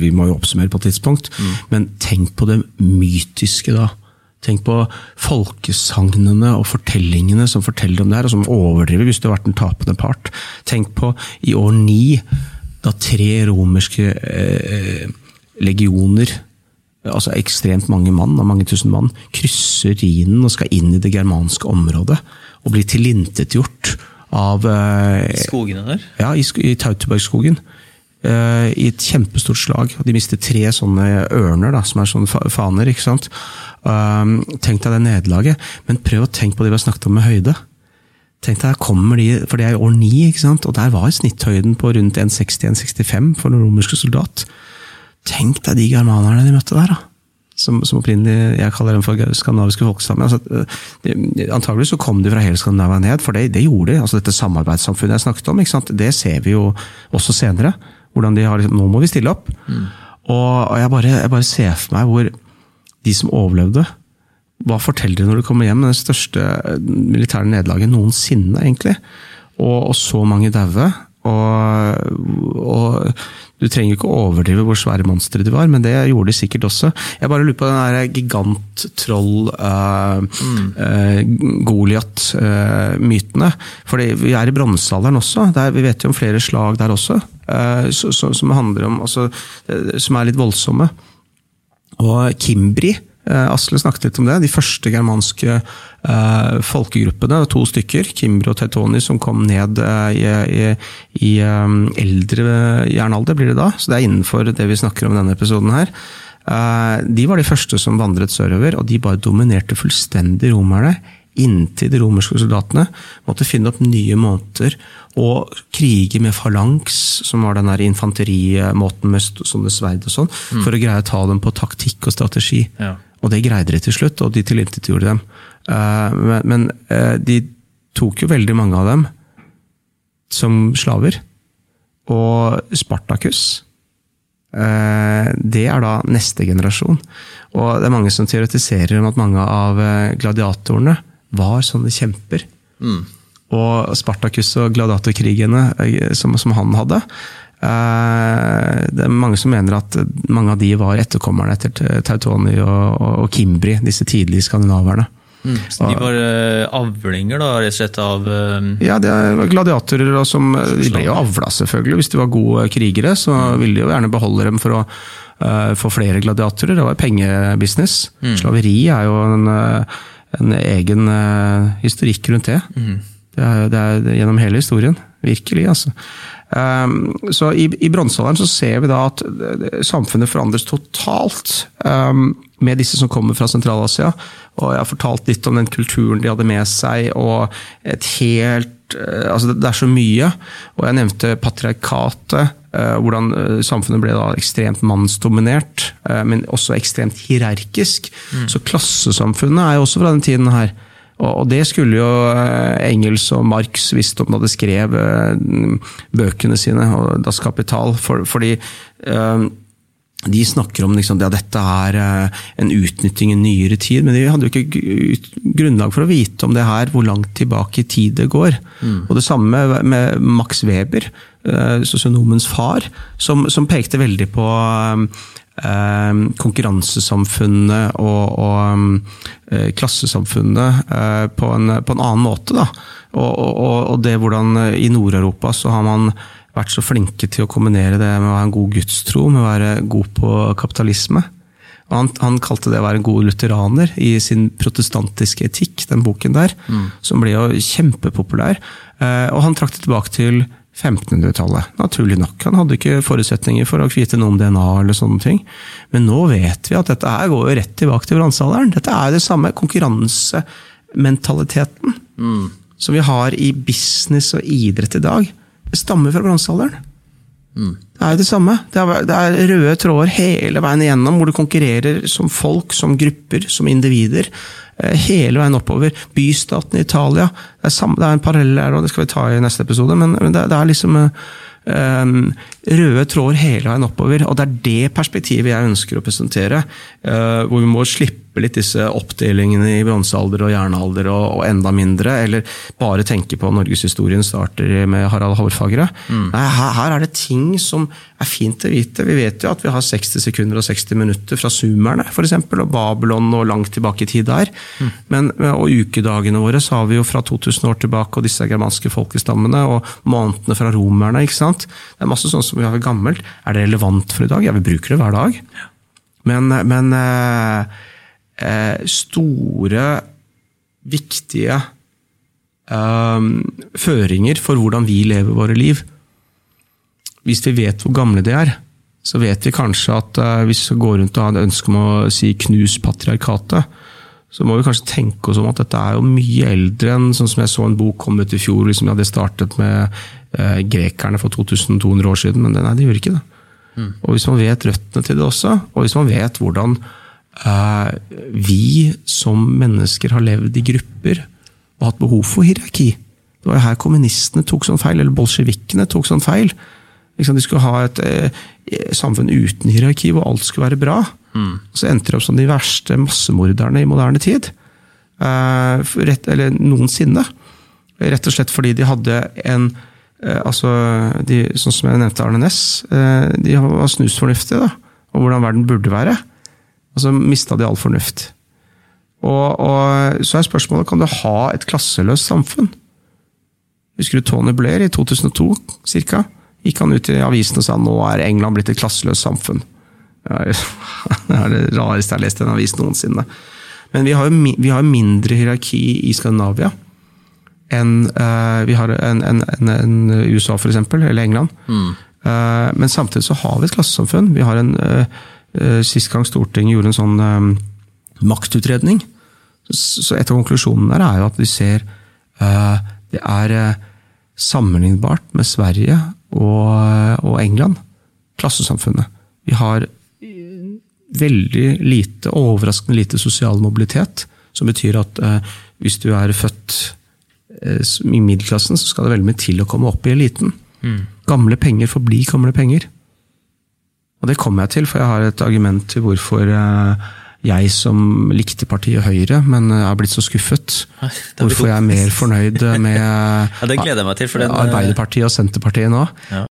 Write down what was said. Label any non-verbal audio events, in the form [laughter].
vi må jo oppsummere på et tidspunkt, men tenk på det mytiske da. Tenk på folkesagnene og fortellingene som forteller om det her, og som overdriver hvis du har vært en tapende part. Tenk på i år ni, da tre romerske eh, legioner altså ekstremt mange mann, Og mange tusen mann, krysser Rhinen og skal inn i det germanske området. Og blir tilintetgjort av eh, Skogene der? Ja, i, i Tautobergskogen. Eh, I et kjempestort slag. De mister tre sånne ørner, da, som er sånne faner. ikke sant? Um, tenk deg det nederlaget, men prøv å tenke på det vi har snakket om med høyde. Tenk deg, kommer de, for det er i år 9, ikke sant? og der var snitthøyden på rundt 1,60-1,65 for den romerske soldat. Tenk deg de germanerne de møtte der, da. Som, som opprinnelig jeg kaller dem for skandinaviske folkestammer. Altså, de, antagelig så kom de fra hele Skandinavia ned, for det, det gjorde de. altså Dette samarbeidssamfunnet jeg snakket om, det ser vi jo også senere. Hvordan de har liksom, Nå må vi stille opp. Og, og jeg, bare, jeg bare ser for meg hvor de som overlevde hva forteller de når de kommer hjem med det største eh, militære nederlaget noensinne, egentlig? Og, og så mange daue. Og, og du trenger ikke å overdrive hvor svære monstre de var, men det gjorde de sikkert også. Jeg bare lurer på den der gigant-troll, uh, Goliat-mytene. For vi er i bronsealderen også. Der, vi vet jo om flere slag der også. uh, so, so, som handler om altså, eh, Som er litt voldsomme. Og Kimbri, eh, Asle snakket litt om det, de første germanske eh, folkegruppene, to stykker, Kimbri og Teutoni, som kom ned eh, i, i, i um, eldre jernalder, blir det da. Så det er innenfor det vi snakker om i denne episoden her. Eh, de var de første som vandret sørover, og de bare dominerte fullstendig romerne. Inntil de romerske soldatene måtte finne opp nye måter å krige med falanks, som var den der infanterimåten med sånne sverd og sånn, for å greie å ta dem på taktikk og strategi. Ja. Og det greide de til slutt, og de tilintetgjorde dem. Eh, Men, men eh, de tok jo veldig mange av dem som slaver. Og Spartacus, eh, det er da neste generasjon. Og det er mange som teoretiserer om at mange av gladiatorene var sånne kjemper. Og Spartacus og gladiatorkrigene som, som han hadde Det er mange som mener at mange av de var etterkommerne etter Tautoni og, og, Kimbri, disse tidlige skandinaverne. Så de var uh, avlinger, da, rett og slett, av uh, Ja, det er gladiatorer og som De ble jo avla, selvfølgelig. Hvis de var gode krigere, så ville de jo gjerne beholde dem for å uh, få flere gladiatorer. Det var pengebusiness. Slaveri er jo en, eh, en egen eh, historikk rundt det. Det, er, det er gjennom hele historien. Virkelig, altså. Um, så I, i bronsealderen så ser vi da at eh, samfunnet forandres totalt um, med disse som kommer fra Sentral-Asia. Og jeg har fortalt litt om den kulturen de hadde med seg, og et helt eh, Altså, det, er så mye. Og jeg nevnte patriarkatet. eh, hvordan samfunnet ble da ekstremt mannsdominert, men også ekstremt hierarkisk. Så klassesamfunnet er jo også fra den tiden her. Og det skulle jo eh, Engels og Marx visst om da de skrev eh, bøkene sine, og Das Kapital, for, fordi eh, de snakker om liksom, ja, dette er en utnytting i nyere tid, men de hadde jo ikke grunnlag for å vite om det her, hvor langt tilbake i tid det går. Og det samme med, Max Weber, sosionomens far, som, som pekte veldig på eh, konkurransesamfunnet og, og eh, klassesamfunnet eh, på, en, på en annen måte. Da. Og, og, og det hvordan eh, i Nord-Europa så har man vært så flinke til å kombinere det med å ha en god gudstro, med å være god på kapitalisme. Han, han kalte det å være en god lutheraner i sin protestantiske etikk, den boken der, som ble jo kjempepopulær. Eh, og han trakk det tilbake til 1500-tallet, naturlig nok. Han hadde ikke forutsetninger for å vite noe om DNA eller sånne ting. Men nå vet vi at dette her går jo rett tilbake til bronsealderen. Dette er det samme konkurransementaliteten som vi har i business og idrett i dag. Det stammer fra bronsealderen. Det er jo det samme. Det er, det er røde tråder hele veien igjennom, hvor du konkurrerer som folk, som grupper, som individer. eh, Hele veien oppover. Bystaten i Italia. Det er, samme, det er en parallell her, og det skal vi ta i neste episode, men men det, det er liksom um, røde tråder hele veien oppover. Og det er det perspektivet jeg ønsker å presentere. uh, hvor vi må slippe litt disse oppdelingene i bronsealder og jernalder og, og, enda mindre, eller bare tenke på norgeshistorien starter med Harald Hårfagre. Mm. Nei, her, her, er det ting som er fint å vite. Vi vet jo at vi har 60 sekunder og 60 minutter fra sumerne, f.eks., og Babylon og langt tilbake i tid der. Mm. Men, og ukedagene våre så har vi jo fra 2000 år tilbake, og disse germanske folkestammene, og månedene fra romerne. ikke sant? Det er masse sånn som vi har gammelt. Er det relevant for i dag? Ja, vi bruker det hver dag. Men, men eh, store, viktige eh, føringer for hvordan vi lever våre liv. Hvis vi vet hvor gamle de er, så vet vi kanskje at eh, hvis vi går rundt og har et ønske om å si 'knus patriarkatet', så må vi kanskje tenke oss om at dette er jo mye eldre enn sånn som jeg så en bok kom ut i fjor. liksom hadde startet med eh, grekerne for 2200 år siden, men nei, det gjør ikke det. Mm. Og Hvis man vet røttene til det også, og hvis man vet hvordan Eh, vi som mennesker har levd i grupper og hatt behov for hierarki. Det var jo her kommunistene tok sånn feil, eller bolsjevikene tok sånn feil. De skulle ha et eh, samfunn uten hierarki, hvor alt skulle være bra. Mm. Så endte de opp som de verste massemorderne i moderne tid. Eh, rett, eller noensinne. Rett og slett fordi de hadde en altså, de, Sånn som jeg nevnte Arne Næss. de var snusfornuftige da, om hvordan verden burde være. Og så mista de all fornuft. Og, og, Så er spørsmålet kan du ha et klasseløst samfunn. Husker du Tony Blair i 2002 cirka? Gikk han ut i avisen og sa nå er England blitt et klasseløst samfunn. [laughs] Det er det rareste jeg har lest i en avis noensinne. Men vi har jo vi har mindre hierarki i Skandinavia enn uh, vi har en, en, en, en USA, eksempel, eller England. Mm. Uh, men samtidig så har vi et klassesamfunn. Vi har en uh, sist gang Stortinget gjorde en sånn um, maktutredning, så et av konklusjonene der er jo at vi ser uh, det er sammenlignbart med Sverige og, England, klassesamfunnet. Vi har veldig lite, overraskende lite sosial mobilitet, som betyr at hvis du er født i middelklassen, så skal det veldig mye til å komme opp i eliten. Mm. Gamle penger forblir gamle penger. Og det kommer jeg til, for jeg har et argument til hvorfor eh, jeg som likte partiet Høyre, men er eh, blitt så skuffet. Hvorfor jeg er mer fornøyd med [laughs] ja, det jeg meg til, den, Arbeiderpartiet og Senterpartiet nå. Ja.